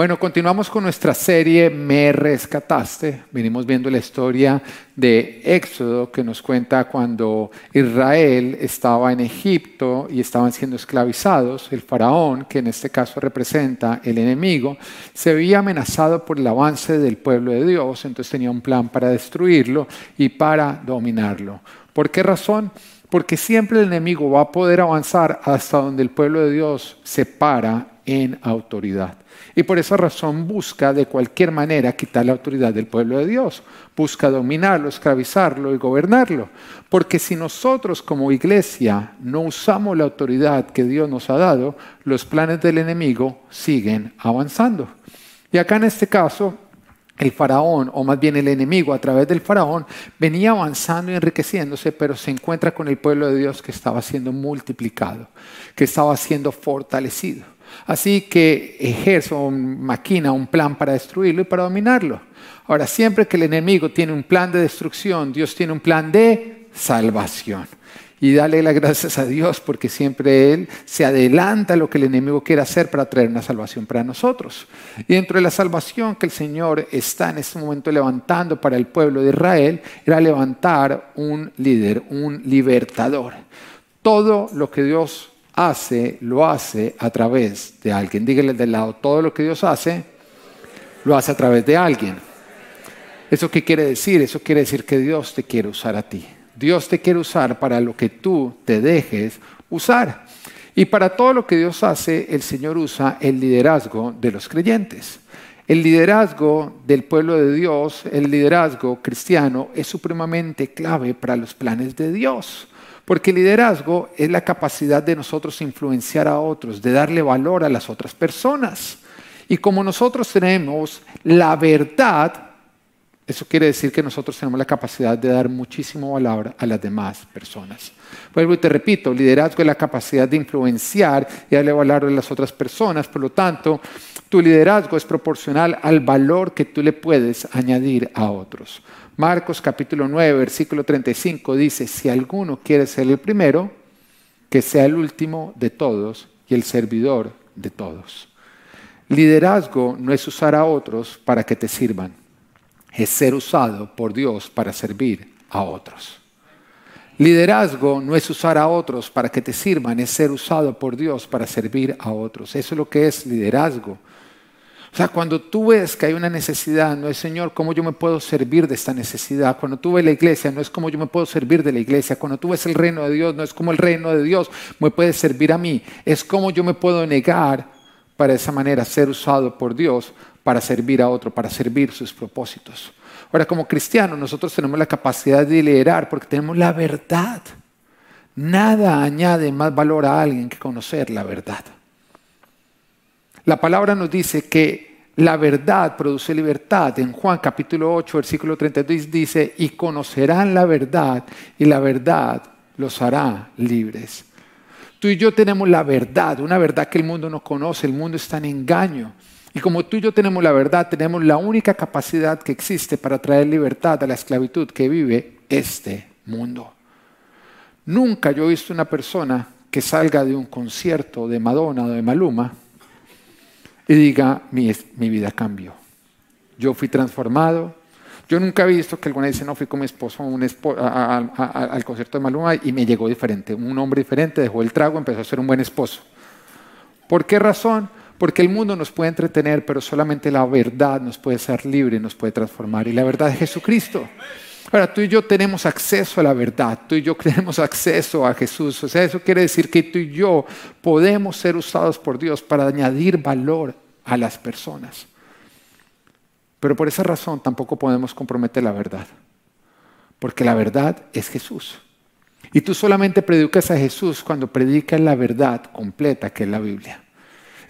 Bueno, continuamos con nuestra serie Me Rescataste. Venimos viendo la historia de Éxodo que nos cuenta cuando Israel estaba en Egipto y estaban siendo esclavizados. El faraón, que en este caso representa el enemigo, se veía amenazado por el avance del pueblo de Dios, entonces tenía un plan para destruirlo y para dominarlo. ¿Por qué razón? Porque siempre el enemigo va a poder avanzar hasta donde el pueblo de Dios se para en autoridad. Y por esa razón busca de cualquier manera quitar la autoridad del pueblo de Dios. Busca dominarlo, esclavizarlo y gobernarlo. Porque si nosotros como iglesia no usamos la autoridad que Dios nos ha dado, los planes del enemigo siguen avanzando. Y acá en este caso, el faraón, o más bien el enemigo a través del faraón, venía avanzando y enriqueciéndose, pero se encuentra con el pueblo de Dios que estaba siendo multiplicado, que estaba siendo fortalecido. Así que ejerce o maquina un plan para destruirlo y para dominarlo. Ahora, siempre que el enemigo tiene un plan de destrucción, Dios tiene un plan de salvación. Y dale las gracias a Dios porque siempre Él se adelanta a lo que el enemigo quiere hacer para traer una salvación para nosotros. Y dentro de la salvación que el Señor está en este momento levantando para el pueblo de Israel, era levantar un líder, un libertador. Todo lo que Dios hace, lo hace a través de alguien. Dígale del lado, todo lo que Dios hace, lo hace a través de alguien. ¿Eso qué quiere decir? Eso quiere decir que Dios te quiere usar a ti. Dios te quiere usar para lo que tú te dejes usar. Y para todo lo que Dios hace, el Señor usa el liderazgo de los creyentes. El liderazgo del pueblo de Dios, el liderazgo cristiano, es supremamente clave para los planes de Dios. Porque liderazgo es la capacidad de nosotros influenciar a otros, de darle valor a las otras personas. Y como nosotros tenemos la verdad, eso quiere decir que nosotros tenemos la capacidad de dar muchísimo valor a las demás personas. Vuelvo y te repito, liderazgo es la capacidad de influenciar y darle valor a las otras personas. Por lo tanto, tu liderazgo es proporcional al valor que tú le puedes añadir a otros. Marcos capítulo 9, versículo 35 dice, si alguno quiere ser el primero, que sea el último de todos y el servidor de todos. Liderazgo no es usar a otros para que te sirvan, es ser usado por Dios para servir a otros. Liderazgo no es usar a otros para que te sirvan, es ser usado por Dios para servir a otros. Eso es lo que es liderazgo. O sea, cuando tú ves que hay una necesidad, no es Señor, ¿cómo yo me puedo servir de esta necesidad? Cuando tú ves la iglesia, no es cómo yo me puedo servir de la iglesia. Cuando tú ves el reino de Dios, no es como el reino de Dios me puede servir a mí. Es cómo yo me puedo negar para esa manera ser usado por Dios para servir a otro, para servir sus propósitos. Ahora, como cristianos, nosotros tenemos la capacidad de liderar porque tenemos la verdad. Nada añade más valor a alguien que conocer la verdad. La palabra nos dice que la verdad produce libertad. En Juan capítulo 8, versículo 32 dice, y conocerán la verdad y la verdad los hará libres. Tú y yo tenemos la verdad, una verdad que el mundo no conoce, el mundo está en engaño. Y como tú y yo tenemos la verdad, tenemos la única capacidad que existe para traer libertad a la esclavitud que vive este mundo. Nunca yo he visto una persona que salga de un concierto de Madonna o de Maluma y diga, mi, mi vida cambió. Yo fui transformado. Yo nunca he visto que alguna dice, no, fui con mi esposo al concierto de Maluma y me llegó diferente. Un hombre diferente dejó el trago, empezó a ser un buen esposo. ¿Por qué razón? Porque el mundo nos puede entretener, pero solamente la verdad nos puede ser libre, nos puede transformar. Y la verdad es Jesucristo. Ahora, tú y yo tenemos acceso a la verdad, tú y yo tenemos acceso a Jesús. O sea, eso quiere decir que tú y yo podemos ser usados por Dios para añadir valor a las personas. Pero por esa razón tampoco podemos comprometer la verdad, porque la verdad es Jesús. Y tú solamente predicas a Jesús cuando predicas la verdad completa, que es la Biblia.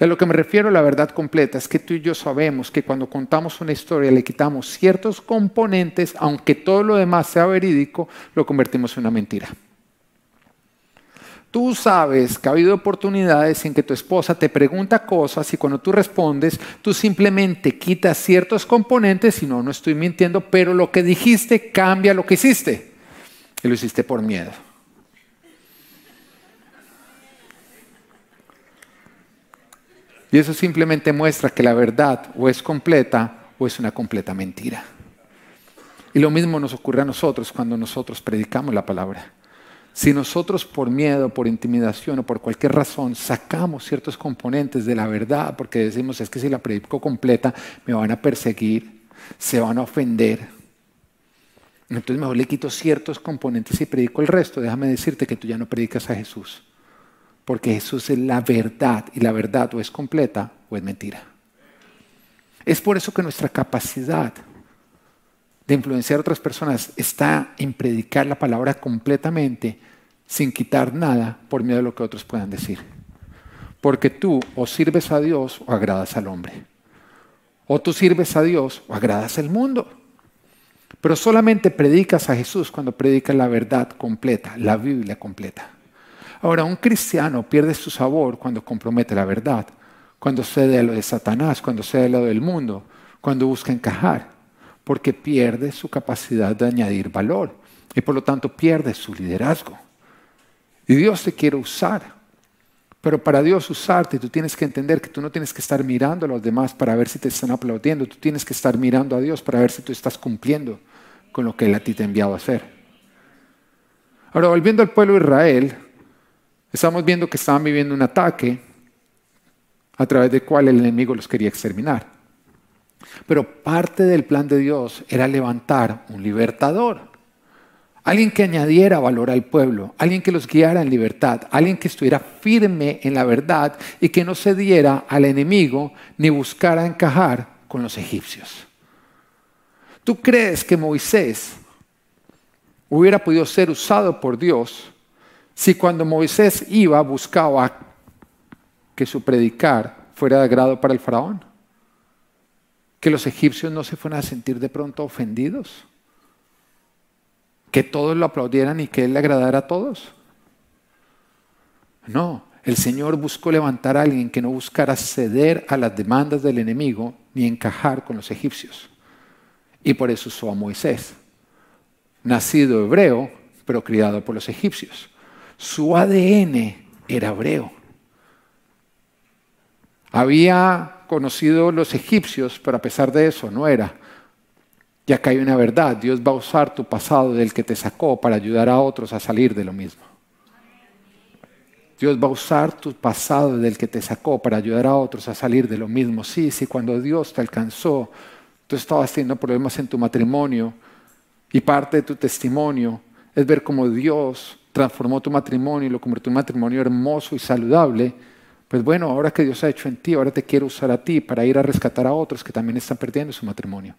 A lo que me refiero a la verdad completa es que tú y yo sabemos que cuando contamos una historia le quitamos ciertos componentes, aunque todo lo demás sea verídico, lo convertimos en una mentira. Tú sabes que ha habido oportunidades en que tu esposa te pregunta cosas y cuando tú respondes, tú simplemente quitas ciertos componentes y no, no estoy mintiendo, pero lo que dijiste cambia lo que hiciste. Y lo hiciste por miedo. Y eso simplemente muestra que la verdad o es completa o es una completa mentira. Y lo mismo nos ocurre a nosotros cuando nosotros predicamos la palabra. Si nosotros por miedo, por intimidación o por cualquier razón sacamos ciertos componentes de la verdad, porque decimos es que si la predico completa me van a perseguir, se van a ofender, entonces mejor le quito ciertos componentes y predico el resto. Déjame decirte que tú ya no predicas a Jesús, porque Jesús es la verdad y la verdad o es completa o es mentira. Es por eso que nuestra capacidad de influenciar a otras personas está en predicar la palabra completamente sin quitar nada por miedo a lo que otros puedan decir. Porque tú o sirves a Dios o agradas al hombre. O tú sirves a Dios o agradas al mundo. Pero solamente predicas a Jesús cuando predicas la verdad completa, la Biblia completa. Ahora, un cristiano pierde su sabor cuando compromete la verdad, cuando cede a lo de Satanás, cuando cede a lo del mundo, cuando busca encajar porque pierde su capacidad de añadir valor y por lo tanto pierde su liderazgo. Y Dios te quiere usar. Pero para Dios usarte, tú tienes que entender que tú no tienes que estar mirando a los demás para ver si te están aplaudiendo. Tú tienes que estar mirando a Dios para ver si tú estás cumpliendo con lo que Él a ti te ha enviado a hacer. Ahora, volviendo al pueblo de Israel, estamos viendo que estaban viviendo un ataque a través del cual el enemigo los quería exterminar. Pero parte del plan de Dios era levantar un libertador. Alguien que añadiera valor al pueblo, alguien que los guiara en libertad, alguien que estuviera firme en la verdad y que no cediera al enemigo ni buscara encajar con los egipcios. ¿Tú crees que Moisés hubiera podido ser usado por Dios si cuando Moisés iba buscaba que su predicar fuera de agrado para el faraón? Que los egipcios no se fueran a sentir de pronto ofendidos, que todos lo aplaudieran y que él le agradara a todos. No, el Señor buscó levantar a alguien que no buscara ceder a las demandas del enemigo ni encajar con los egipcios. Y por eso usó a Moisés, nacido hebreo, pero criado por los egipcios. Su ADN era hebreo. Había conocido los egipcios, pero a pesar de eso no era. Ya que hay una verdad, Dios va a usar tu pasado del que te sacó para ayudar a otros a salir de lo mismo. Dios va a usar tu pasado del que te sacó para ayudar a otros a salir de lo mismo. Sí, sí, cuando Dios te alcanzó, tú estabas teniendo problemas en tu matrimonio y parte de tu testimonio es ver cómo Dios transformó tu matrimonio y lo convirtió en un matrimonio hermoso y saludable pues bueno, ahora que Dios ha hecho en ti, ahora te quiero usar a ti para ir a rescatar a otros que también están perdiendo su matrimonio.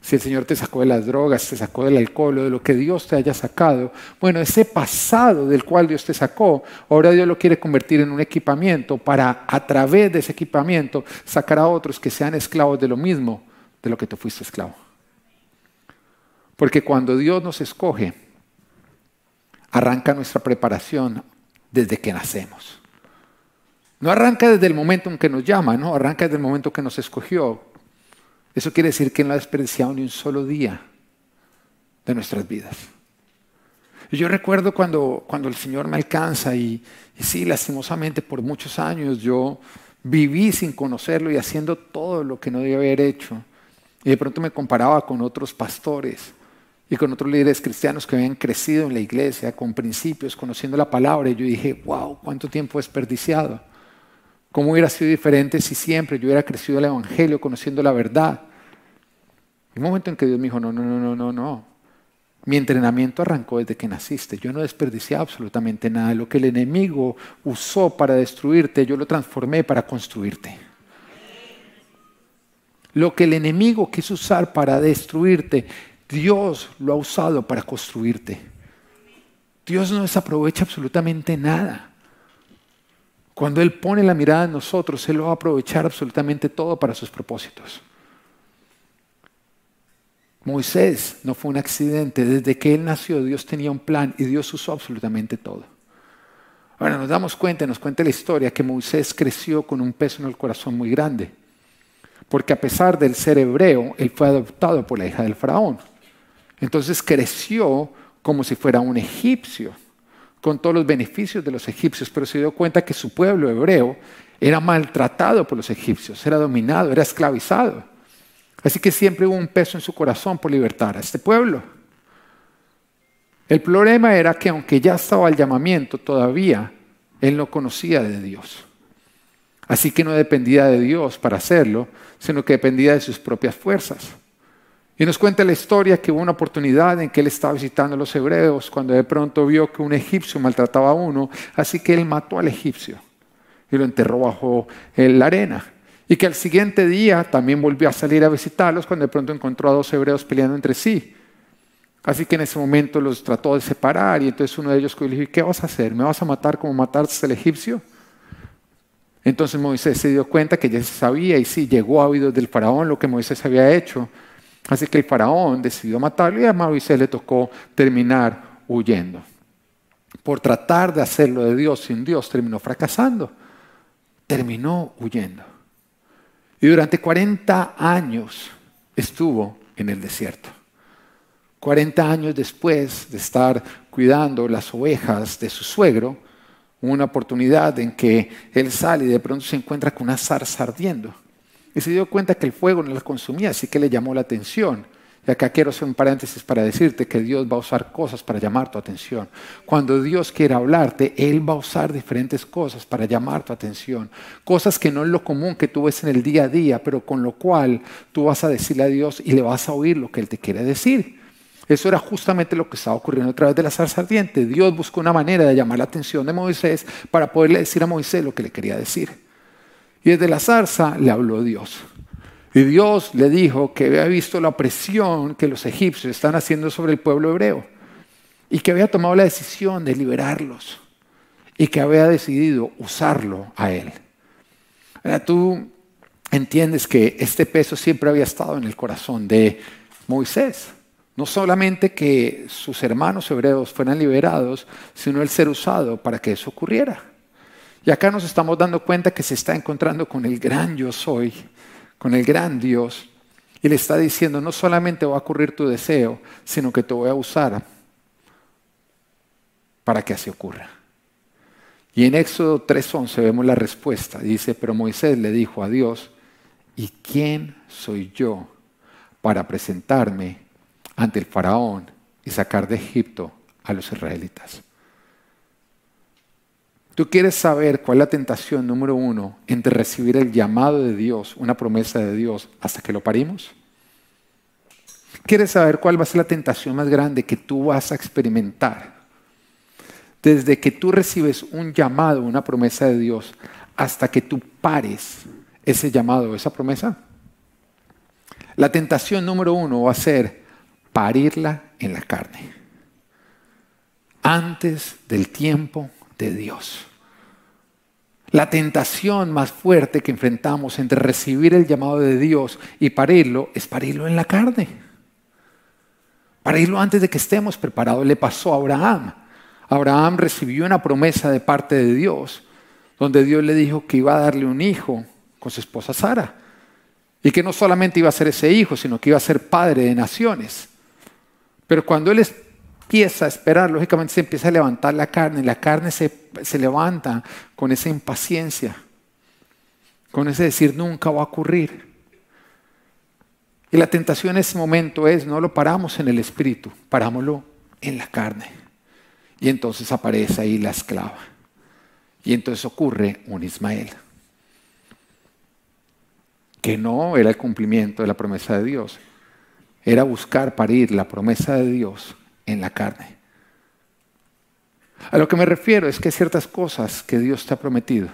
Si el Señor te sacó de las drogas, te sacó del alcohol o de lo que Dios te haya sacado, bueno, ese pasado del cual Dios te sacó, ahora Dios lo quiere convertir en un equipamiento para a través de ese equipamiento sacar a otros que sean esclavos de lo mismo de lo que tú fuiste esclavo. Porque cuando Dios nos escoge, arranca nuestra preparación desde que nacemos. No arranca desde el momento en que nos llama, no, arranca desde el momento que nos escogió. Eso quiere decir que no ha desperdiciado ni un solo día de nuestras vidas. Yo recuerdo cuando, cuando el Señor me alcanza y, y sí, lastimosamente por muchos años yo viví sin conocerlo y haciendo todo lo que no debía haber hecho. Y de pronto me comparaba con otros pastores y con otros líderes cristianos que habían crecido en la iglesia, con principios, conociendo la palabra. Y yo dije, wow, cuánto tiempo desperdiciado. ¿Cómo hubiera sido diferente si siempre yo hubiera crecido el Evangelio conociendo la verdad? Y un momento en que Dios me dijo, no, no, no, no, no, no. Mi entrenamiento arrancó desde que naciste. Yo no desperdicié absolutamente nada. Lo que el enemigo usó para destruirte, yo lo transformé para construirte. Lo que el enemigo quiso usar para destruirte, Dios lo ha usado para construirte. Dios no desaprovecha absolutamente nada. Cuando Él pone la mirada en nosotros, Él va a aprovechar absolutamente todo para sus propósitos. Moisés no fue un accidente. Desde que Él nació, Dios tenía un plan y Dios usó absolutamente todo. Ahora nos damos cuenta, nos cuenta la historia, que Moisés creció con un peso en el corazón muy grande. Porque a pesar del ser hebreo, él fue adoptado por la hija del faraón. Entonces creció como si fuera un egipcio con todos los beneficios de los egipcios, pero se dio cuenta que su pueblo hebreo era maltratado por los egipcios, era dominado, era esclavizado. Así que siempre hubo un peso en su corazón por libertar a este pueblo. El problema era que aunque ya estaba el llamamiento, todavía él no conocía de Dios. Así que no dependía de Dios para hacerlo, sino que dependía de sus propias fuerzas. Y nos cuenta la historia que hubo una oportunidad en que él estaba visitando a los hebreos cuando de pronto vio que un egipcio maltrataba a uno, así que él mató al egipcio y lo enterró bajo la arena. Y que al siguiente día también volvió a salir a visitarlos cuando de pronto encontró a dos hebreos peleando entre sí. Así que en ese momento los trató de separar y entonces uno de ellos le dijo, ¿qué vas a hacer? ¿Me vas a matar como mataste al egipcio? Entonces Moisés se dio cuenta que ya se sabía y sí, llegó a oídos del faraón lo que Moisés había hecho. Así que el faraón decidió matarlo y a Moisés le tocó terminar huyendo. Por tratar de hacerlo de Dios sin Dios, terminó fracasando. Terminó huyendo. Y durante 40 años estuvo en el desierto. 40 años después de estar cuidando las ovejas de su suegro, una oportunidad en que él sale y de pronto se encuentra con una zarza ardiendo. Y se dio cuenta que el fuego no la consumía, así que le llamó la atención. Y acá quiero hacer un paréntesis para decirte que Dios va a usar cosas para llamar tu atención. Cuando Dios quiere hablarte, Él va a usar diferentes cosas para llamar tu atención. Cosas que no es lo común que tú ves en el día a día, pero con lo cual tú vas a decirle a Dios y le vas a oír lo que Él te quiere decir. Eso era justamente lo que estaba ocurriendo a través de la zarza ardiente. Dios buscó una manera de llamar la atención de Moisés para poderle decir a Moisés lo que le quería decir. Y desde la zarza le habló Dios. Y Dios le dijo que había visto la opresión que los egipcios están haciendo sobre el pueblo hebreo y que había tomado la decisión de liberarlos y que había decidido usarlo a él. tú entiendes que este peso siempre había estado en el corazón de Moisés. No solamente que sus hermanos hebreos fueran liberados, sino el ser usado para que eso ocurriera. Y acá nos estamos dando cuenta que se está encontrando con el gran yo soy, con el gran Dios, y le está diciendo, no solamente va a ocurrir tu deseo, sino que te voy a usar para que así ocurra. Y en Éxodo 3.11 vemos la respuesta. Dice, pero Moisés le dijo a Dios, ¿y quién soy yo para presentarme ante el faraón y sacar de Egipto a los israelitas. ¿Tú quieres saber cuál es la tentación número uno entre recibir el llamado de Dios, una promesa de Dios, hasta que lo parimos? ¿Quieres saber cuál va a ser la tentación más grande que tú vas a experimentar? Desde que tú recibes un llamado, una promesa de Dios, hasta que tú pares ese llamado, esa promesa. La tentación número uno va a ser parirla en la carne, antes del tiempo de Dios. La tentación más fuerte que enfrentamos entre recibir el llamado de Dios y parirlo es parirlo en la carne. Parirlo antes de que estemos preparados. Le pasó a Abraham. Abraham recibió una promesa de parte de Dios, donde Dios le dijo que iba a darle un hijo con su esposa Sara. Y que no solamente iba a ser ese hijo, sino que iba a ser padre de naciones. Pero cuando él empieza a esperar, lógicamente se empieza a levantar la carne, la carne se, se levanta con esa impaciencia, con ese decir nunca va a ocurrir. Y la tentación en ese momento es, no lo paramos en el espíritu, parámoslo en la carne. Y entonces aparece ahí la esclava. Y entonces ocurre un Ismael, que no era el cumplimiento de la promesa de Dios, era buscar parir la promesa de Dios en la carne. A lo que me refiero es que hay ciertas cosas que Dios te ha prometido.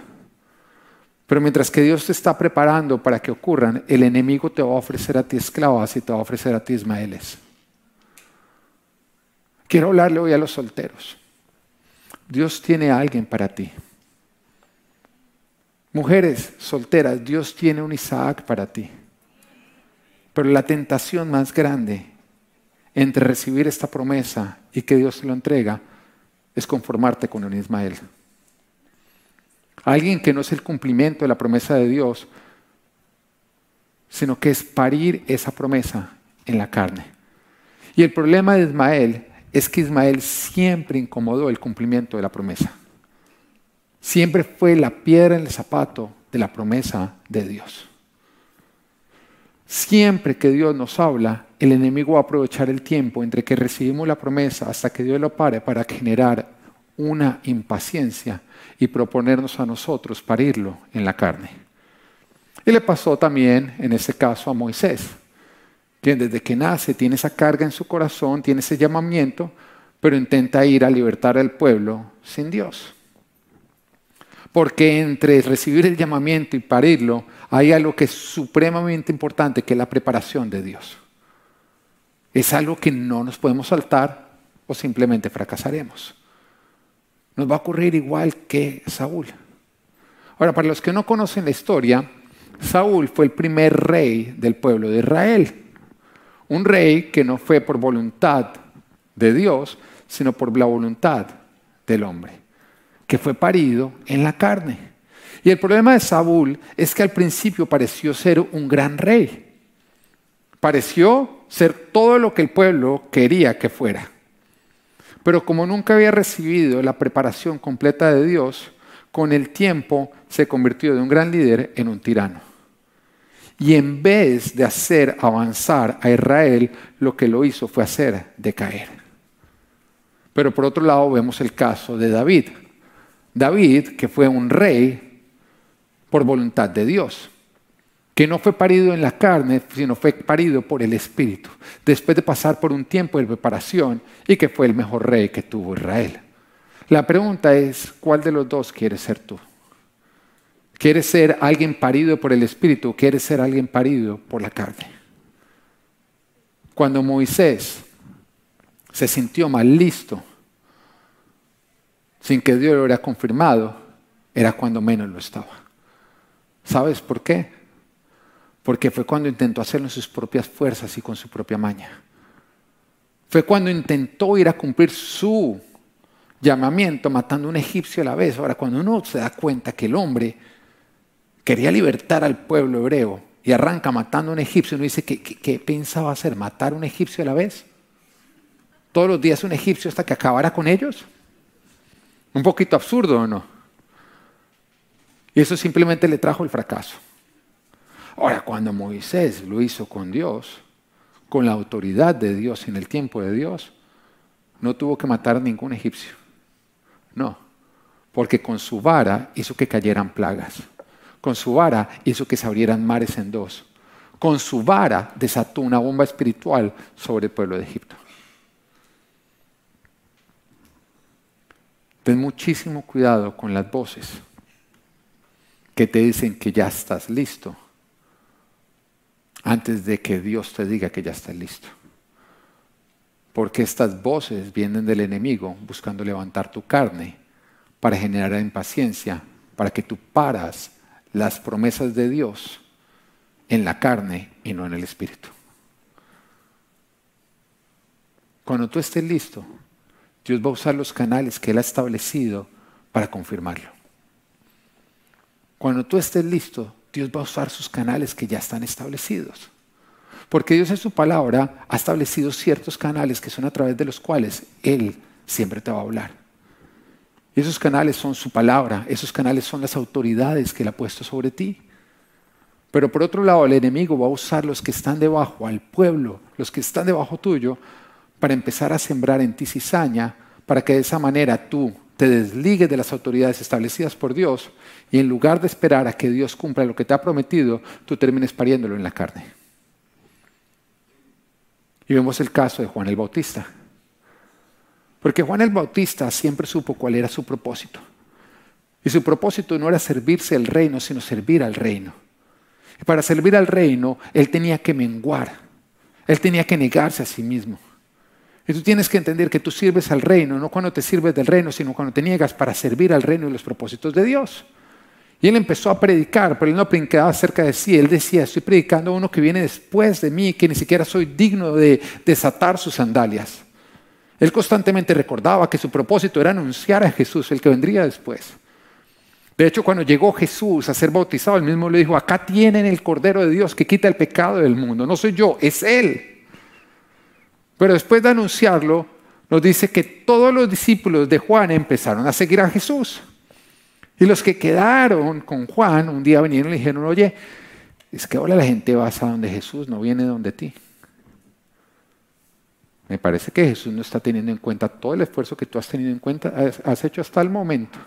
Pero mientras que Dios te está preparando para que ocurran, el enemigo te va a ofrecer a ti esclavas y te va a ofrecer a ti ismaeles. Quiero hablarle hoy a los solteros. Dios tiene a alguien para ti. Mujeres solteras, Dios tiene un Isaac para ti. Pero la tentación más grande entre recibir esta promesa y que Dios te lo entrega es conformarte con un Ismael. Alguien que no es el cumplimiento de la promesa de Dios, sino que es parir esa promesa en la carne. Y el problema de Ismael es que Ismael siempre incomodó el cumplimiento de la promesa. Siempre fue la piedra en el zapato de la promesa de Dios. Siempre que Dios nos habla, el enemigo va a aprovechar el tiempo entre que recibimos la promesa hasta que Dios lo pare para generar una impaciencia y proponernos a nosotros parirlo en la carne. Y le pasó también en este caso a Moisés, quien desde que nace tiene esa carga en su corazón, tiene ese llamamiento, pero intenta ir a libertar al pueblo sin Dios. Porque entre recibir el llamamiento y parirlo hay algo que es supremamente importante, que es la preparación de Dios. Es algo que no nos podemos saltar o simplemente fracasaremos. Nos va a ocurrir igual que Saúl. Ahora, para los que no conocen la historia, Saúl fue el primer rey del pueblo de Israel. Un rey que no fue por voluntad de Dios, sino por la voluntad del hombre, que fue parido en la carne. Y el problema de Saúl es que al principio pareció ser un gran rey. Pareció ser todo lo que el pueblo quería que fuera. Pero como nunca había recibido la preparación completa de Dios, con el tiempo se convirtió de un gran líder en un tirano. Y en vez de hacer avanzar a Israel, lo que lo hizo fue hacer decaer. Pero por otro lado vemos el caso de David. David, que fue un rey por voluntad de Dios, que no fue parido en la carne, sino fue parido por el Espíritu, después de pasar por un tiempo de preparación y que fue el mejor rey que tuvo Israel. La pregunta es, ¿cuál de los dos quieres ser tú? ¿Quieres ser alguien parido por el Espíritu o quieres ser alguien parido por la carne? Cuando Moisés se sintió más listo, sin que Dios lo hubiera confirmado, era cuando menos lo estaba. ¿Sabes por qué? Porque fue cuando intentó hacerlo en sus propias fuerzas y con su propia maña. Fue cuando intentó ir a cumplir su llamamiento matando a un egipcio a la vez. Ahora, cuando uno se da cuenta que el hombre quería libertar al pueblo hebreo y arranca matando a un egipcio, uno dice, ¿qué, qué, pensaba hacer? ¿Matar a un egipcio a la vez? ¿Todos los días un egipcio hasta que acabara con ellos? Un poquito absurdo, ¿o no? Y eso simplemente le trajo el fracaso. Ahora, cuando Moisés lo hizo con Dios, con la autoridad de Dios en el tiempo de Dios, no tuvo que matar a ningún egipcio. No, porque con su vara hizo que cayeran plagas. Con su vara hizo que se abrieran mares en dos. Con su vara desató una bomba espiritual sobre el pueblo de Egipto. Ten muchísimo cuidado con las voces que te dicen que ya estás listo antes de que Dios te diga que ya estás listo. Porque estas voces vienen del enemigo buscando levantar tu carne para generar impaciencia, para que tú paras las promesas de Dios en la carne y no en el espíritu. Cuando tú estés listo, Dios va a usar los canales que Él ha establecido para confirmarlo. Cuando tú estés listo, Dios va a usar sus canales que ya están establecidos. Porque Dios en su palabra ha establecido ciertos canales que son a través de los cuales Él siempre te va a hablar. Y esos canales son su palabra, esos canales son las autoridades que Él ha puesto sobre ti. Pero por otro lado, el enemigo va a usar los que están debajo, al pueblo, los que están debajo tuyo, para empezar a sembrar en ti cizaña, para que de esa manera tú te desligues de las autoridades establecidas por Dios y en lugar de esperar a que Dios cumpla lo que te ha prometido, tú termines pariéndolo en la carne. Y vemos el caso de Juan el Bautista. Porque Juan el Bautista siempre supo cuál era su propósito. Y su propósito no era servirse al reino, sino servir al reino. Y para servir al reino, él tenía que menguar. Él tenía que negarse a sí mismo. Y tú tienes que entender que tú sirves al reino, no cuando te sirves del reino, sino cuando te niegas para servir al reino y los propósitos de Dios. Y él empezó a predicar, pero él no predicaba acerca de sí. Él decía, estoy predicando a uno que viene después de mí, que ni siquiera soy digno de desatar sus sandalias. Él constantemente recordaba que su propósito era anunciar a Jesús, el que vendría después. De hecho, cuando llegó Jesús a ser bautizado, él mismo le dijo, acá tienen el Cordero de Dios que quita el pecado del mundo. No soy yo, es Él. Pero después de anunciarlo, nos dice que todos los discípulos de Juan empezaron a seguir a Jesús. Y los que quedaron con Juan un día vinieron y le dijeron, oye, es que ahora la gente va a donde Jesús, no viene donde ti. Me parece que Jesús no está teniendo en cuenta todo el esfuerzo que tú has tenido en cuenta, has hecho hasta el momento.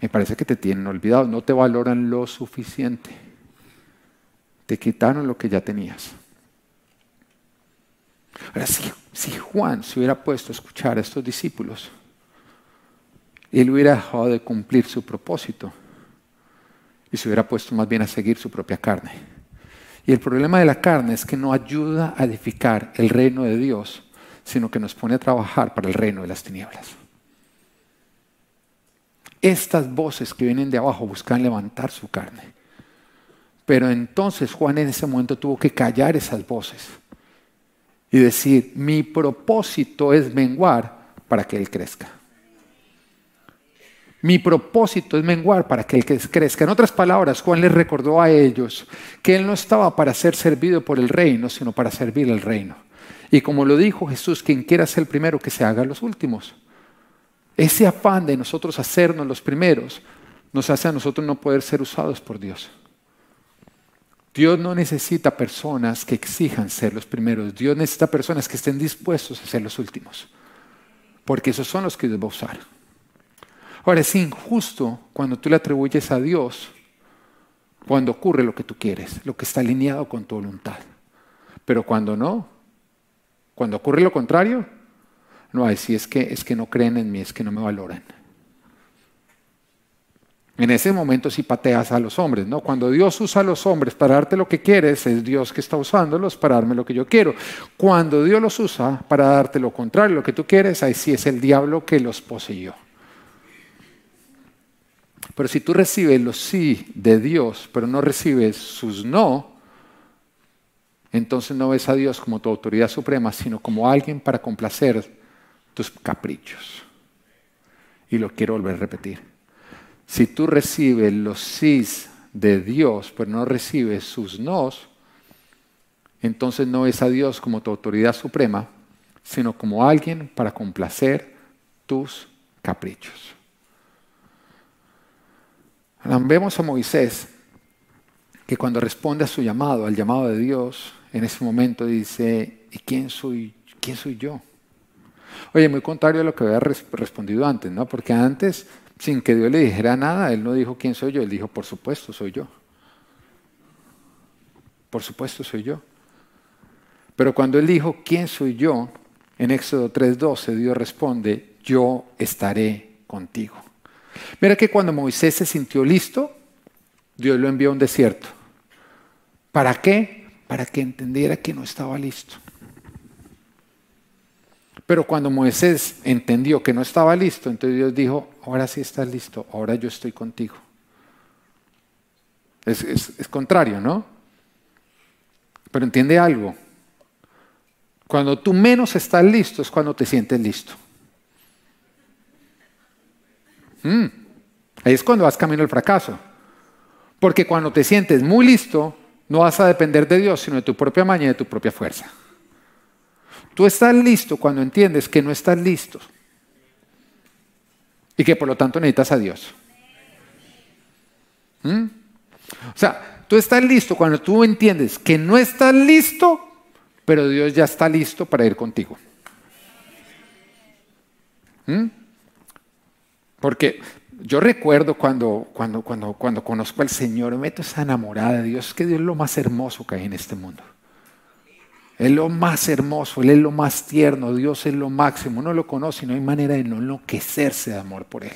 Me parece que te tienen olvidado, no te valoran lo suficiente. Te quitaron lo que ya tenías. Ahora, si, si Juan se hubiera puesto a escuchar a estos discípulos, él hubiera dejado de cumplir su propósito y se hubiera puesto más bien a seguir su propia carne. Y el problema de la carne es que no ayuda a edificar el reino de Dios, sino que nos pone a trabajar para el reino de las tinieblas. Estas voces que vienen de abajo buscan levantar su carne. Pero entonces Juan en ese momento tuvo que callar esas voces y decir, mi propósito es menguar para que Él crezca. Mi propósito es menguar para que Él crezca. En otras palabras, Juan les recordó a ellos que Él no estaba para ser servido por el reino, sino para servir el reino. Y como lo dijo Jesús, quien quiera ser el primero, que se haga los últimos. Ese afán de nosotros hacernos los primeros nos hace a nosotros no poder ser usados por Dios. Dios no necesita personas que exijan ser los primeros. Dios necesita personas que estén dispuestos a ser los últimos. Porque esos son los que Dios va a usar. Ahora es injusto cuando tú le atribuyes a Dios cuando ocurre lo que tú quieres, lo que está alineado con tu voluntad. Pero cuando no, cuando ocurre lo contrario, no, hay si es que, es que no creen en mí, es que no me valoran. En ese momento sí pateas a los hombres, ¿no? Cuando Dios usa a los hombres para darte lo que quieres, es Dios que está usándolos para darme lo que yo quiero. Cuando Dios los usa para darte lo contrario, lo que tú quieres, ahí sí es el diablo que los poseyó. Pero si tú recibes los sí de Dios, pero no recibes sus no, entonces no ves a Dios como tu autoridad suprema, sino como alguien para complacer tus caprichos. Y lo quiero volver a repetir. Si tú recibes los sís de Dios, pero no recibes sus nos, entonces no es a Dios como tu autoridad suprema, sino como alguien para complacer tus caprichos. Vemos a Moisés que cuando responde a su llamado, al llamado de Dios, en ese momento dice, ¿y quién soy, quién soy yo? Oye, muy contrario a lo que había respondido antes, ¿no? Porque antes sin que Dios le dijera nada, él no dijo quién soy yo, él dijo, por supuesto, soy yo. Por supuesto, soy yo. Pero cuando él dijo, ¿quién soy yo? En Éxodo 3:12 Dios responde, yo estaré contigo. Mira que cuando Moisés se sintió listo, Dios lo envió a un desierto. ¿Para qué? Para que entendiera que no estaba listo. Pero cuando Moisés entendió que no estaba listo, entonces Dios dijo, ahora sí estás listo, ahora yo estoy contigo. Es, es contrario, ¿no? Pero entiende algo. Cuando tú menos estás listo es cuando te sientes listo. Mm. Ahí es cuando vas camino al fracaso. Porque cuando te sientes muy listo, no vas a depender de Dios, sino de tu propia maña y de tu propia fuerza. Tú estás listo cuando entiendes que no estás listo y que por lo tanto necesitas a Dios. ¿Mm? O sea, tú estás listo cuando tú entiendes que no estás listo, pero Dios ya está listo para ir contigo. ¿Mm? Porque yo recuerdo cuando, cuando, cuando, cuando conozco al Señor, me meto esa enamorada de Dios, que Dios es lo más hermoso que hay en este mundo. Él es lo más hermoso, Él es lo más tierno, Dios es lo máximo. Uno lo conoce y no hay manera de no enloquecerse de amor por Él.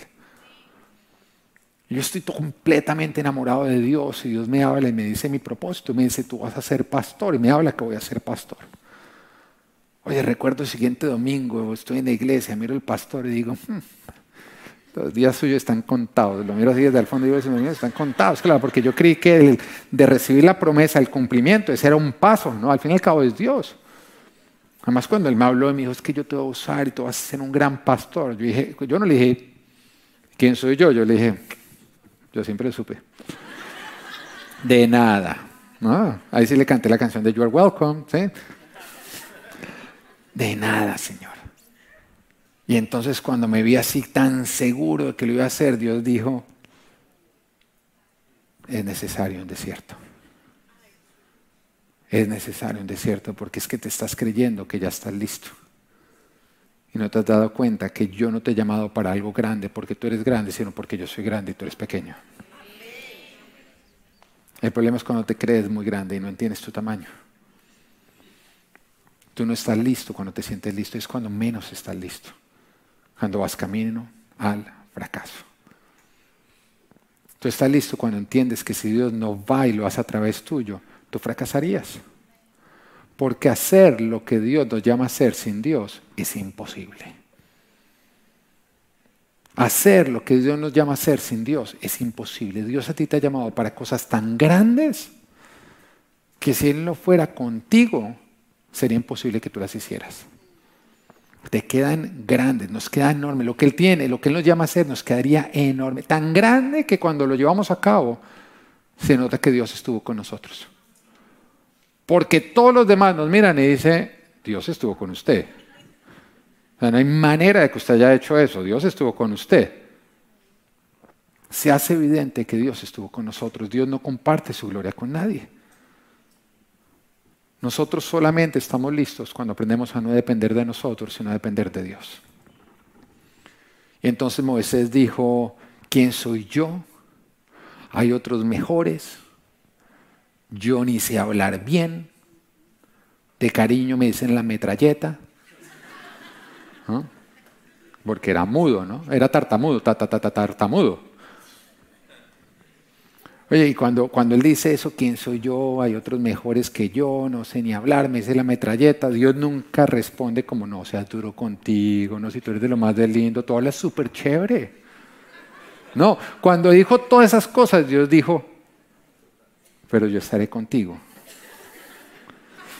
Yo estoy completamente enamorado de Dios y Dios me habla y me dice mi propósito, me dice tú vas a ser pastor y me habla que voy a ser pastor. Oye, recuerdo el siguiente domingo, estoy en la iglesia, miro el pastor y digo, hmm, los días suyos están contados. Lo miro así desde el fondo y digo, están contados, claro, porque yo creí que el, de recibir la promesa, el cumplimiento, ese era un paso, ¿no? Al fin y al cabo es Dios. Además, cuando él me habló y me dijo, es que yo te voy a usar y tú vas a ser un gran pastor. Yo, dije, yo no le dije, ¿quién soy yo? Yo le dije, yo siempre lo supe. De nada. ¿no? Ahí sí le canté la canción de You Are Welcome. ¿sí? De nada, Señor. Y entonces cuando me vi así tan seguro de que lo iba a hacer, Dios dijo, es necesario un desierto. Es necesario un desierto porque es que te estás creyendo que ya estás listo. Y no te has dado cuenta que yo no te he llamado para algo grande porque tú eres grande, sino porque yo soy grande y tú eres pequeño. El problema es cuando te crees muy grande y no entiendes tu tamaño. Tú no estás listo cuando te sientes listo, es cuando menos estás listo cuando vas camino al fracaso. Tú estás listo cuando entiendes que si Dios no va y lo hace a través tuyo, tú fracasarías. Porque hacer lo que Dios nos llama a hacer sin Dios es imposible. Hacer lo que Dios nos llama a hacer sin Dios es imposible. Dios a ti te ha llamado para cosas tan grandes que si Él no fuera contigo, sería imposible que tú las hicieras te quedan grandes, nos queda enorme. Lo que Él tiene, lo que Él nos llama a hacer, nos quedaría enorme. Tan grande que cuando lo llevamos a cabo, se nota que Dios estuvo con nosotros. Porque todos los demás nos miran y dicen, Dios estuvo con usted. O sea, no hay manera de que usted haya hecho eso. Dios estuvo con usted. Se hace evidente que Dios estuvo con nosotros. Dios no comparte su gloria con nadie. Nosotros solamente estamos listos cuando aprendemos a no depender de nosotros, sino a depender de Dios. Y entonces Moisés dijo, ¿quién soy yo? Hay otros mejores. Yo ni sé hablar bien. De cariño me dicen la metralleta. Porque era mudo, ¿no? Era tartamudo, ta, ta, ta, tartamudo. Oye, y cuando, cuando él dice eso, ¿quién soy yo? Hay otros mejores que yo, no sé ni hablar, me dice la metralleta. Dios nunca responde como, no, seas duro contigo, no, si tú eres de lo más de lindo, todo hablas súper chévere. No, cuando dijo todas esas cosas, Dios dijo, pero yo estaré contigo.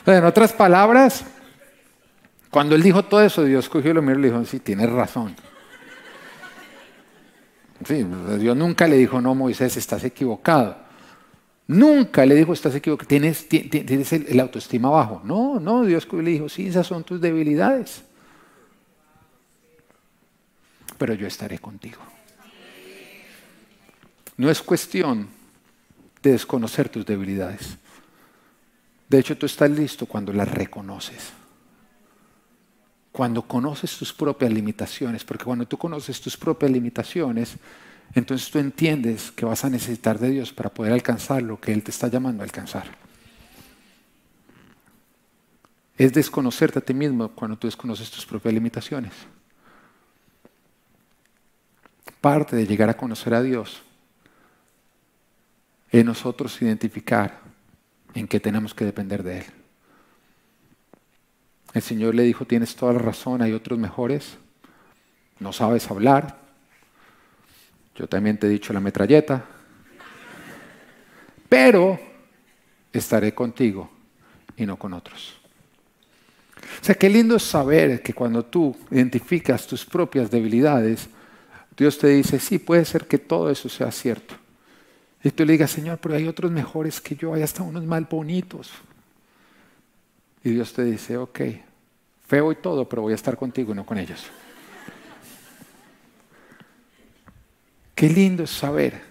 en otras palabras, cuando él dijo todo eso, Dios cogió lo miró y le dijo, sí, tienes razón. Sí, Dios nunca le dijo, no, Moisés, estás equivocado. Nunca le dijo, estás equivocado, tienes, tienes el, autoestima bajo. No, no, Dios le dijo, sí, esas son tus debilidades. Pero yo estaré contigo. No es cuestión de desconocer tus debilidades. De hecho, tú estás listo cuando las reconoces. Cuando conoces tus propias limitaciones, porque cuando tú conoces tus propias limitaciones, entonces tú entiendes que vas a necesitar de Dios para poder alcanzar lo que Él te está llamando a alcanzar. Es desconocerte a ti mismo cuando tú desconoces tus propias limitaciones. Parte de llegar a conocer a Dios es nosotros identificar en qué tenemos que depender de Él. El Señor le dijo, tienes toda la razón, hay otros mejores, no sabes hablar, yo también te he dicho la metralleta, pero estaré contigo y no con otros. O sea, qué lindo es saber que cuando tú identificas tus propias debilidades, Dios te dice, sí, puede ser que todo eso sea cierto. Y tú le digas, Señor, pero hay otros mejores que yo, hay hasta unos mal bonitos. Y Dios te dice, ok, feo y todo, pero voy a estar contigo y no con ellos. Qué lindo es saber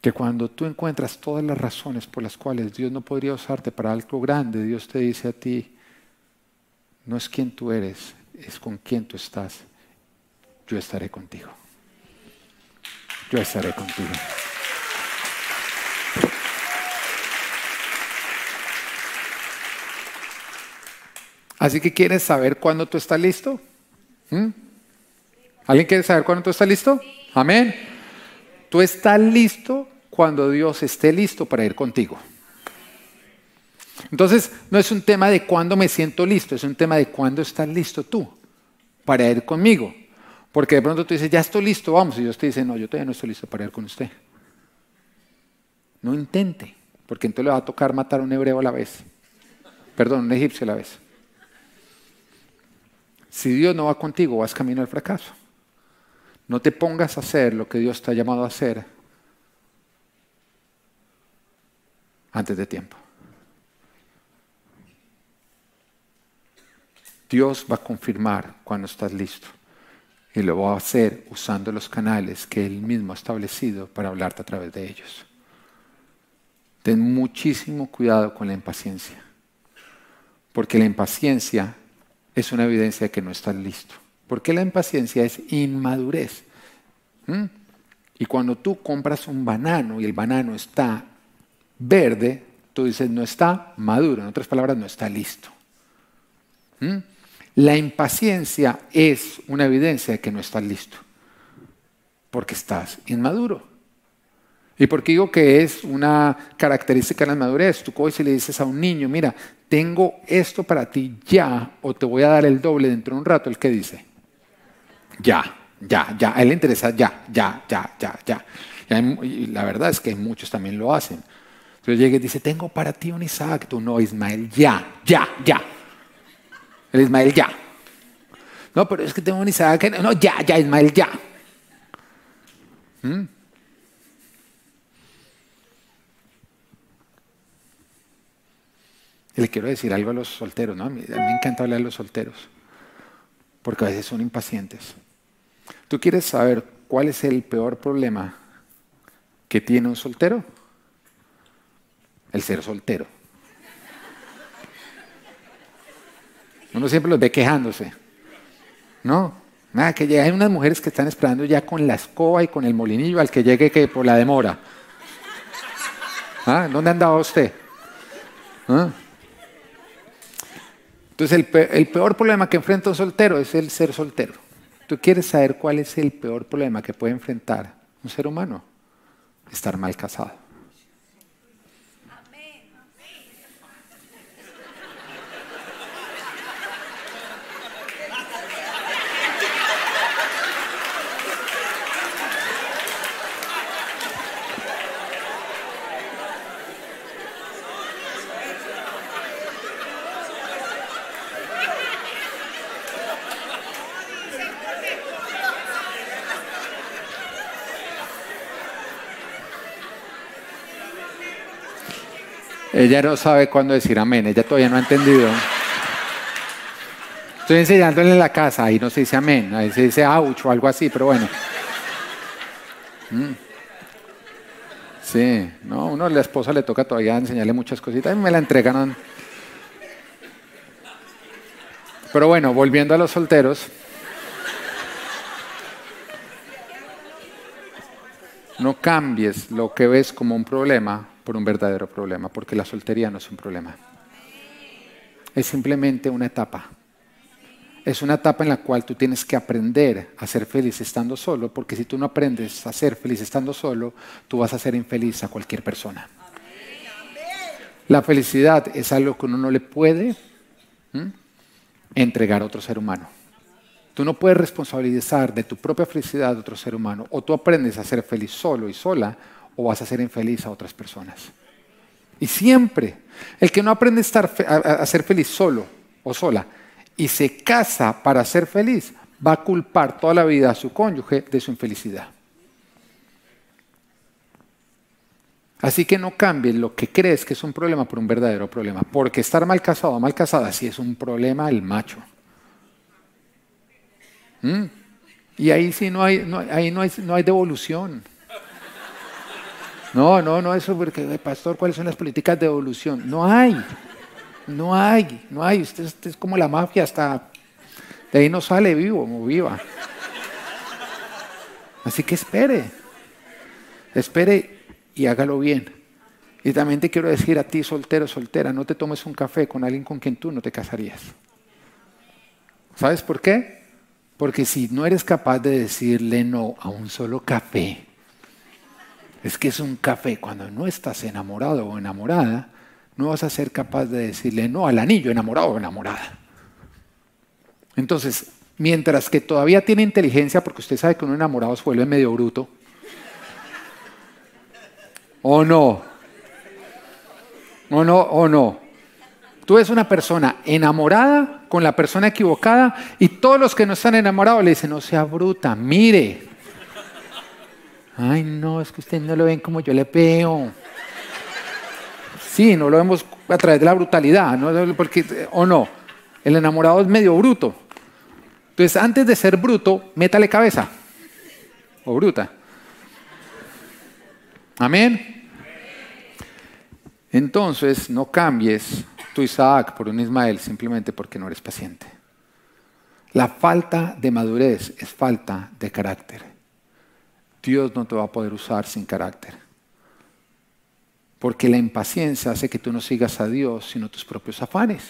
que cuando tú encuentras todas las razones por las cuales Dios no podría usarte para algo grande, Dios te dice a ti, no es quien tú eres, es con quien tú estás. Yo estaré contigo. Yo estaré contigo. Así que quieres saber cuándo tú estás listo. ¿Mm? ¿Alguien quiere saber cuándo tú estás listo? Amén. Tú estás listo cuando Dios esté listo para ir contigo. Entonces, no es un tema de cuándo me siento listo, es un tema de cuándo estás listo tú para ir conmigo. Porque de pronto tú dices, ya estoy listo, vamos. Y Dios te dice, no, yo todavía no estoy listo para ir con usted. No intente, porque entonces le va a tocar matar a un hebreo a la vez. Perdón, un egipcio a la vez. Si Dios no va contigo, vas camino al fracaso. No te pongas a hacer lo que Dios te ha llamado a hacer antes de tiempo. Dios va a confirmar cuando estás listo. Y lo va a hacer usando los canales que Él mismo ha establecido para hablarte a través de ellos. Ten muchísimo cuidado con la impaciencia. Porque la impaciencia es una evidencia de que no estás listo. Porque la impaciencia es inmadurez. ¿Mm? Y cuando tú compras un banano y el banano está verde, tú dices no está maduro. En otras palabras, no está listo. ¿Mm? La impaciencia es una evidencia de que no estás listo, porque estás inmaduro. ¿Y por qué digo que es una característica de la madurez? Tú coges y le dices a un niño, mira, tengo esto para ti ya, o te voy a dar el doble dentro de un rato, ¿el qué dice? Ya, ya, ya. A él le interesa ya, ya, ya, ya, ya. Y la verdad es que muchos también lo hacen. Entonces llega y dice, tengo para ti un Isaac. Tú no, Ismael, ya, ya, ya. El Ismael ya. No, pero es que tengo un Isaac. No, ya, ya, Ismael ya. ¿Mm? Y le quiero decir algo a los solteros, ¿no? A mí, me encanta hablar a los solteros, porque a veces son impacientes. ¿Tú quieres saber cuál es el peor problema que tiene un soltero? El ser soltero. Uno siempre los ve quejándose. ¿No? Nada, que hay unas mujeres que están esperando ya con la escoba y con el molinillo al que llegue que por la demora. ¿Ah? ¿Dónde andaba usted? ¿Ah? Entonces el, peor problema que enfrenta un soltero es el ser soltero. ¿Tú quieres saber cuál es el peor problema que puede enfrentar un ser humano? Estar mal casado. Ella no sabe cuándo decir amén, ella todavía no ha entendido. Estoy enseñándole en la casa, ahí no se dice amén, ahí se dice ouch o algo así, pero bueno. Mm. Sí, no, uno a la esposa le toca todavía enseñarle muchas cositas, y me la entregan. Pero bueno, volviendo a los solteros. No cambies lo que ves como un problema por un verdadero problema, porque la soltería no es un problema. Es simplemente una etapa. Es una etapa en la cual tú tienes que aprender a ser feliz estando solo, porque si tú no aprendes a ser feliz estando solo, tú vas a ser infeliz a cualquier persona. La felicidad es algo que uno no le puede entregar a otro ser humano. Tú no puedes responsabilizar de tu propia felicidad a otro ser humano. O tú aprendes a ser feliz solo y sola, o vas a ser infeliz a otras personas. Y siempre, el que no aprende a, estar, a, ser feliz solo o sola y se casa para ser feliz, va a culpar toda la vida a su cónyuge de su infelicidad. Así que no cambies lo que crees que es un problema por un verdadero problema. Porque estar mal casado o mal casada sí es un problema el macho. ¿Mm? Y ahí sí no hay, no, ahí no hay, no hay devolución. No, no, no, eso porque, pastor, ¿cuáles son las políticas de evolución? No hay, no hay, no hay. Usted, es como la mafia, hasta de ahí no sale vivo o viva. Así que espere, espere y hágalo bien. Y también te quiero decir a ti, soltero, soltera, no te tomes un café con alguien con quien tú no te casarías. ¿Sabes por qué? Porque si no eres capaz de decirle no a un solo café, es que es un café. Cuando no estás enamorado o enamorada, no vas a ser capaz de decirle no al anillo enamorado o enamorada. Entonces, mientras que todavía tiene inteligencia, porque usted sabe que un enamorado se vuelve medio bruto, ¿o no? ¿O no? ¿O no? Tú eres una persona enamorada con la persona equivocada y todos los que no están enamorados le dicen, no sea bruta, mire, Ay, no, es que ustedes no lo ven como yo le veo. Sí, no lo vemos a través de la brutalidad, ¿no? Porque, o no. El enamorado es medio bruto. Entonces, antes de ser bruto, métale cabeza. O bruta. Amén. Entonces, no cambies tu Isaac por un Ismael simplemente porque no eres paciente. La falta de madurez es falta de carácter. Dios no te va a poder usar sin carácter. Porque la impaciencia hace que tú no sigas a Dios, sino tus propios afanes.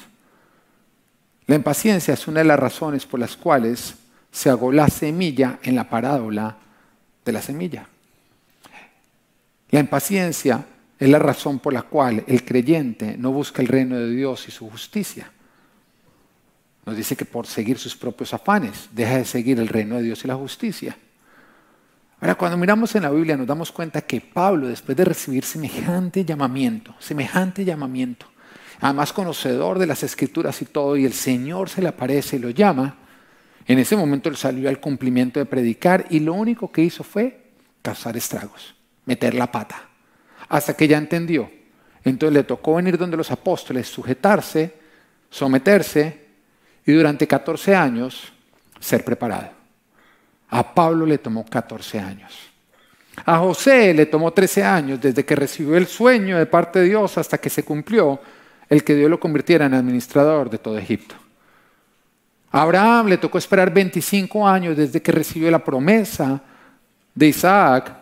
La impaciencia es una de las razones por las cuales se agó la semilla en la parábola de la semilla. La impaciencia es la razón por la cual el creyente no busca el reino de Dios y su justicia. Nos dice que por seguir sus propios afanes deja de seguir el reino de Dios y la justicia. Ahora, cuando miramos en la Biblia nos damos cuenta que Pablo, después de recibir semejante llamamiento, semejante llamamiento, además conocedor de las escrituras y todo, y el Señor se le aparece y lo llama, en ese momento él salió al cumplimiento de predicar y lo único que hizo fue causar estragos, meter la pata, hasta que ya entendió. Entonces le tocó venir donde los apóstoles, sujetarse, someterse y durante 14 años ser preparado. A Pablo le tomó 14 años. A José le tomó 13 años desde que recibió el sueño de parte de Dios hasta que se cumplió el que Dios lo convirtiera en administrador de todo Egipto. A Abraham le tocó esperar 25 años desde que recibió la promesa de Isaac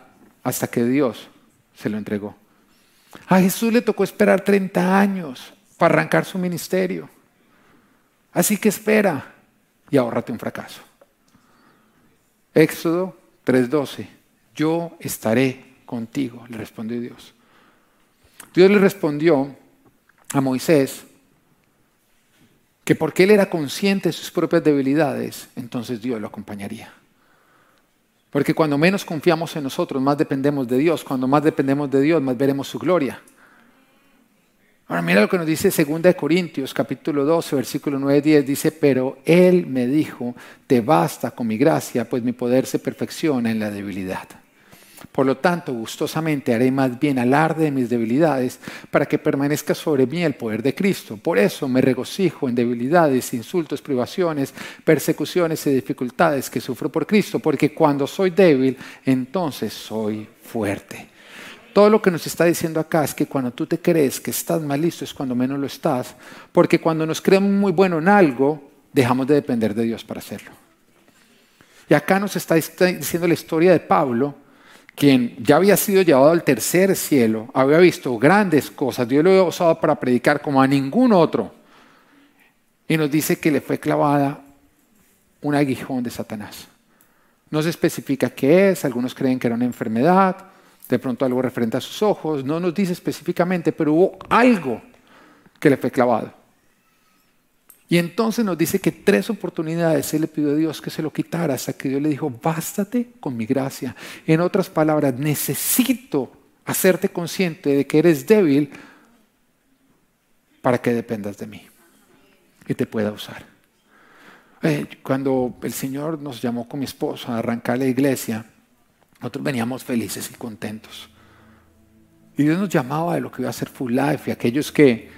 hasta que Dios se lo entregó. A Jesús le tocó esperar 30 años para arrancar su ministerio. Así que espera y ahórrate un fracaso. Éxodo 3:12, yo estaré contigo, le respondió Dios. Dios le respondió a Moisés que porque él era consciente de sus propias debilidades, entonces Dios lo acompañaría. Porque cuando menos confiamos en nosotros, más dependemos de Dios. Cuando más dependemos de Dios, más veremos su gloria. Ahora mira lo que nos dice 2 Corintios capítulo 12 versículo 9 10 dice, pero él me dijo, te basta con mi gracia, pues mi poder se perfecciona en la debilidad. Por lo tanto, gustosamente haré más bien alarde de mis debilidades para que permanezca sobre mí el poder de Cristo. Por eso me regocijo en debilidades, insultos, privaciones, persecuciones y dificultades que sufro por Cristo, porque cuando soy débil, entonces soy fuerte. Todo lo que nos está diciendo acá es que cuando tú te crees que estás mal listo es cuando menos lo estás, porque cuando nos creemos muy bueno en algo, dejamos de depender de Dios para hacerlo. Y acá nos está diciendo la historia de Pablo, quien ya había sido llevado al tercer cielo, había visto grandes cosas, Dios lo había usado para predicar como a ningún otro. Y nos dice que le fue clavada un aguijón de Satanás. No se especifica qué es, algunos creen que era una enfermedad, de pronto algo referente a sus ojos, no nos dice específicamente, pero hubo algo que le fue clavado. Y entonces nos dice que tres oportunidades él le pidió a Dios que se lo quitara hasta que Dios le dijo, bástate con mi gracia. En otras palabras, necesito hacerte consciente de que eres débil para que dependas de mí y te pueda usar. Eh, cuando el Señor nos llamó con mi esposo a arrancar la iglesia, nosotros veníamos felices y contentos. Y Dios nos llamaba de lo que iba a ser Full Life y aquellos que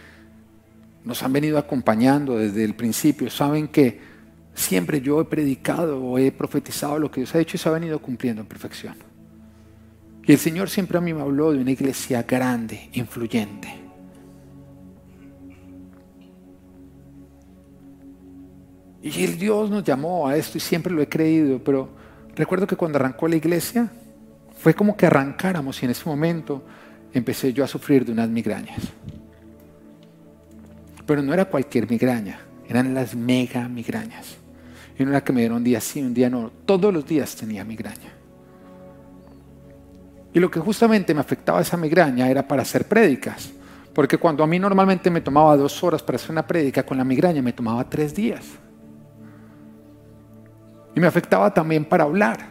nos han venido acompañando desde el principio saben que siempre yo he predicado o he profetizado lo que Dios ha hecho y se ha venido cumpliendo en perfección. Y el Señor siempre a mí me habló de una iglesia grande, influyente. Y el Dios nos llamó a esto y siempre lo he creído, pero Recuerdo que cuando arrancó la iglesia, fue como que arrancáramos y en ese momento empecé yo a sufrir de unas migrañas. Pero no era cualquier migraña, eran las mega migrañas. Y no era que me dieron un día sí, un día no, todos los días tenía migraña. Y lo que justamente me afectaba esa migraña era para hacer prédicas. Porque cuando a mí normalmente me tomaba dos horas para hacer una prédica, con la migraña me tomaba tres días. Me afectaba también para hablar.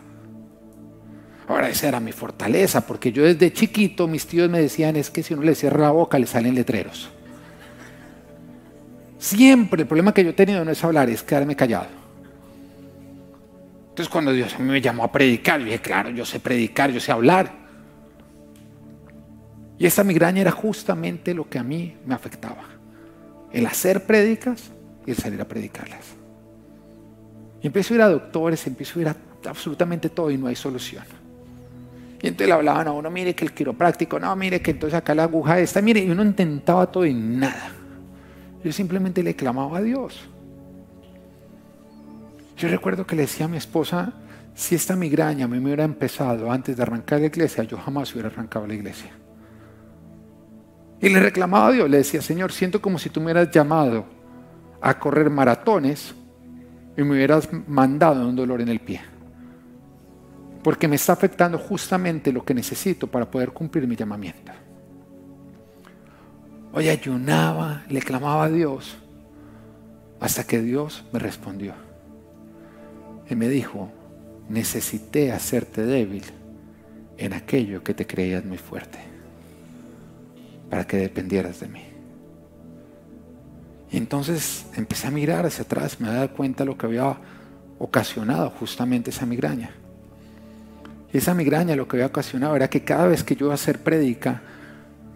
Ahora, esa era mi fortaleza, porque yo desde chiquito mis tíos me decían, es que si uno le cierra la boca le salen letreros. Siempre el problema que yo he tenido no es hablar, es quedarme callado. Entonces cuando Dios a mí me llamó a predicar, yo dije, claro, yo sé predicar, yo sé hablar. Y esa migraña era justamente lo que a mí me afectaba. El hacer prédicas y el salir a predicarlas. Y empiezo a ir a doctores, empiezo a ir a absolutamente todo y no hay solución. Y entonces le hablaban a uno, mire que el quiropráctico, no, mire que entonces acá la aguja está, mire, y uno intentaba todo y nada. Yo simplemente le clamaba a Dios. Yo recuerdo que le decía a mi esposa, si esta migraña me hubiera empezado antes de arrancar la iglesia, yo jamás hubiera arrancado la iglesia. Y le reclamaba a Dios, le decía, Señor, siento como si tú me hubieras llamado a correr maratones y me hubieras mandado un dolor en el pie. Porque me está afectando justamente lo que necesito para poder cumplir mi llamamiento. Hoy ayunaba, le clamaba a Dios, hasta que Dios me respondió. Y me dijo, necesité hacerte débil en aquello que te creías muy fuerte, para que dependieras de mí. Y entonces empecé a mirar hacia atrás, me dado cuenta de lo que había ocasionado justamente esa migraña. Y esa migraña lo que había ocasionado era que cada vez que yo iba a hacer prédica,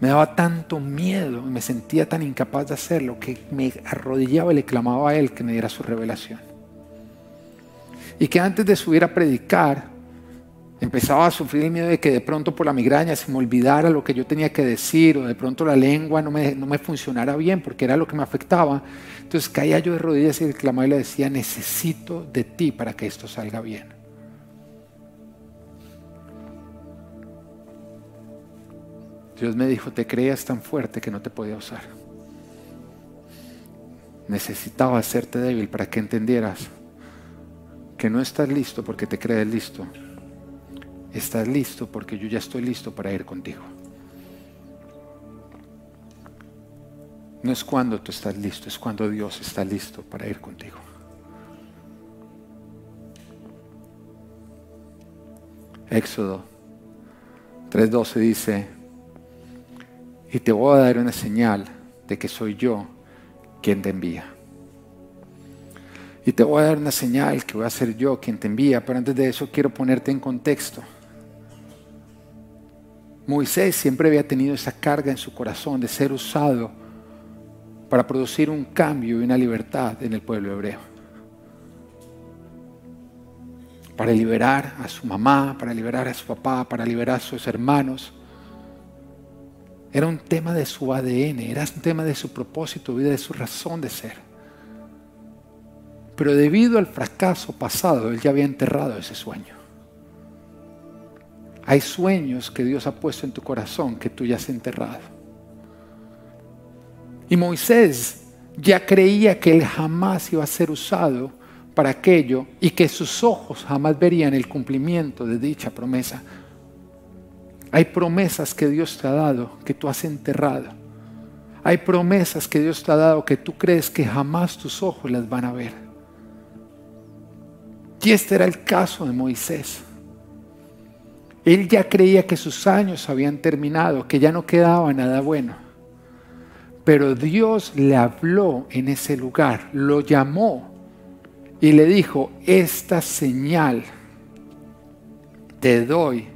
me daba tanto miedo y me sentía tan incapaz de hacerlo que me arrodillaba y le clamaba a Él que me diera su revelación. Y que antes de subir a predicar, empezaba a sufrir el miedo de que de pronto por la migraña se me olvidara lo que yo tenía que decir o de pronto la lengua no me, no me funcionara bien porque era lo que me afectaba. Entonces caía yo de rodillas y clamaba y le decía, necesito de ti para que esto salga bien. Dios me dijo, te creías tan fuerte que no te podía usar. Necesitaba hacerte débil para que entendieras que no estás listo porque te crees listo. Estás listo porque yo ya estoy listo para ir contigo. No es cuando tú estás listo, es cuando Dios está listo para ir contigo. Éxodo 3.12 dice, y te voy a dar una señal de que soy yo quien te envía. Y te voy a dar una señal que voy a ser yo quien te envía, pero antes de eso quiero ponerte en contexto. Moisés siempre había tenido esa carga en su corazón de ser usado para producir un cambio y una libertad en el pueblo hebreo. Para liberar a su mamá, para liberar a su papá, para liberar a sus hermanos. Era un tema de su ADN, era un tema de su propósito, vida, de su razón de ser. Pero debido al fracaso pasado, él ya había enterrado ese sueño. Hay sueños que Dios ha puesto en tu corazón que tú ya has enterrado. Y Moisés ya creía que él jamás iba a ser usado para aquello y que sus ojos jamás verían el cumplimiento de dicha promesa. Hay promesas que Dios te ha dado que tú has enterrado. Hay promesas que Dios te ha dado que tú crees que jamás tus ojos las van a ver. Y este era el caso de Moisés. Él ya creía que sus años habían terminado, que ya no quedaba nada bueno. Pero Dios le habló en ese lugar, lo llamó y le dijo, esta señal te doy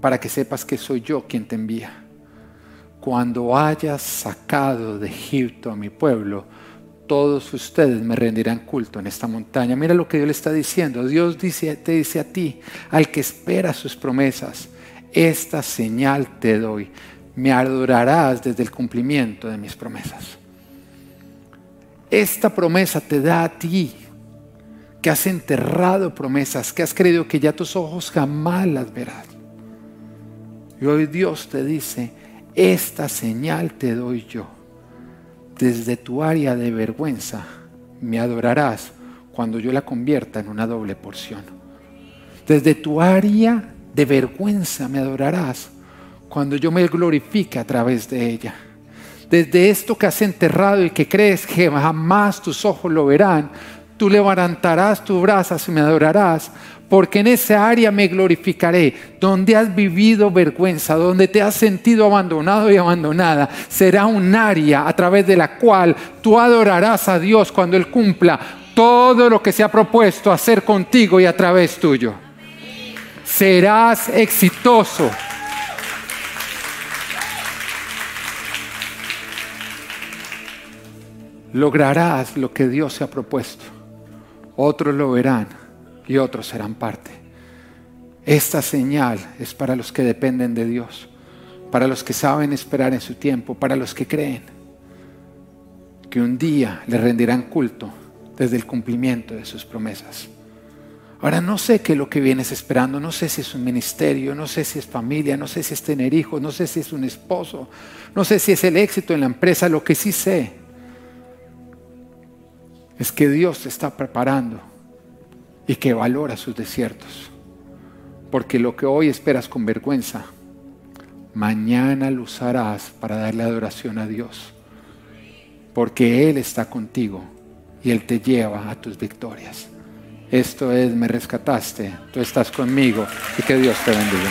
para que sepas que soy yo quien te envía. Cuando hayas sacado de Egipto a mi pueblo, todos ustedes me rendirán culto en esta montaña. Mira lo que Dios le está diciendo. Dios dice, te dice a ti, al que espera sus promesas, esta señal te doy. Me adorarás desde el cumplimiento de mis promesas. Esta promesa te da a ti, que has enterrado promesas, que has creído que ya tus ojos jamás las verás. Y hoy Dios te dice, esta señal te doy yo desde tu área de vergüenza me adorarás cuando yo la convierta en una doble porción. Desde tu área de vergüenza me adorarás cuando yo me glorifique a través de ella. Desde esto que has enterrado y que crees que jamás tus ojos lo verán, tú levantarás tu brazo y me adorarás porque en esa área me glorificaré. Donde has vivido vergüenza, donde te has sentido abandonado y abandonada, será un área a través de la cual tú adorarás a Dios cuando Él cumpla todo lo que se ha propuesto hacer contigo y a través tuyo. Serás exitoso. lograrás lo que Dios se ha propuesto. Otros lo verán y otros serán parte. Esta señal es para los que dependen de Dios, para los que saben esperar en su tiempo, para los que creen que un día le rendirán culto desde el cumplimiento de sus promesas. Ahora no sé qué es lo que vienes esperando, no sé si es un ministerio, no sé si es familia, no sé si es tener hijos, no sé si es un esposo, no sé si es el éxito en la empresa, lo que sí sé es que Dios te está preparando y que valora sus desiertos. Porque lo que hoy esperas con vergüenza, mañana lo usarás para darle adoración a Dios. Porque Él está contigo y Él te lleva a tus victorias. Esto es, me rescataste, tú estás conmigo y que Dios te bendiga.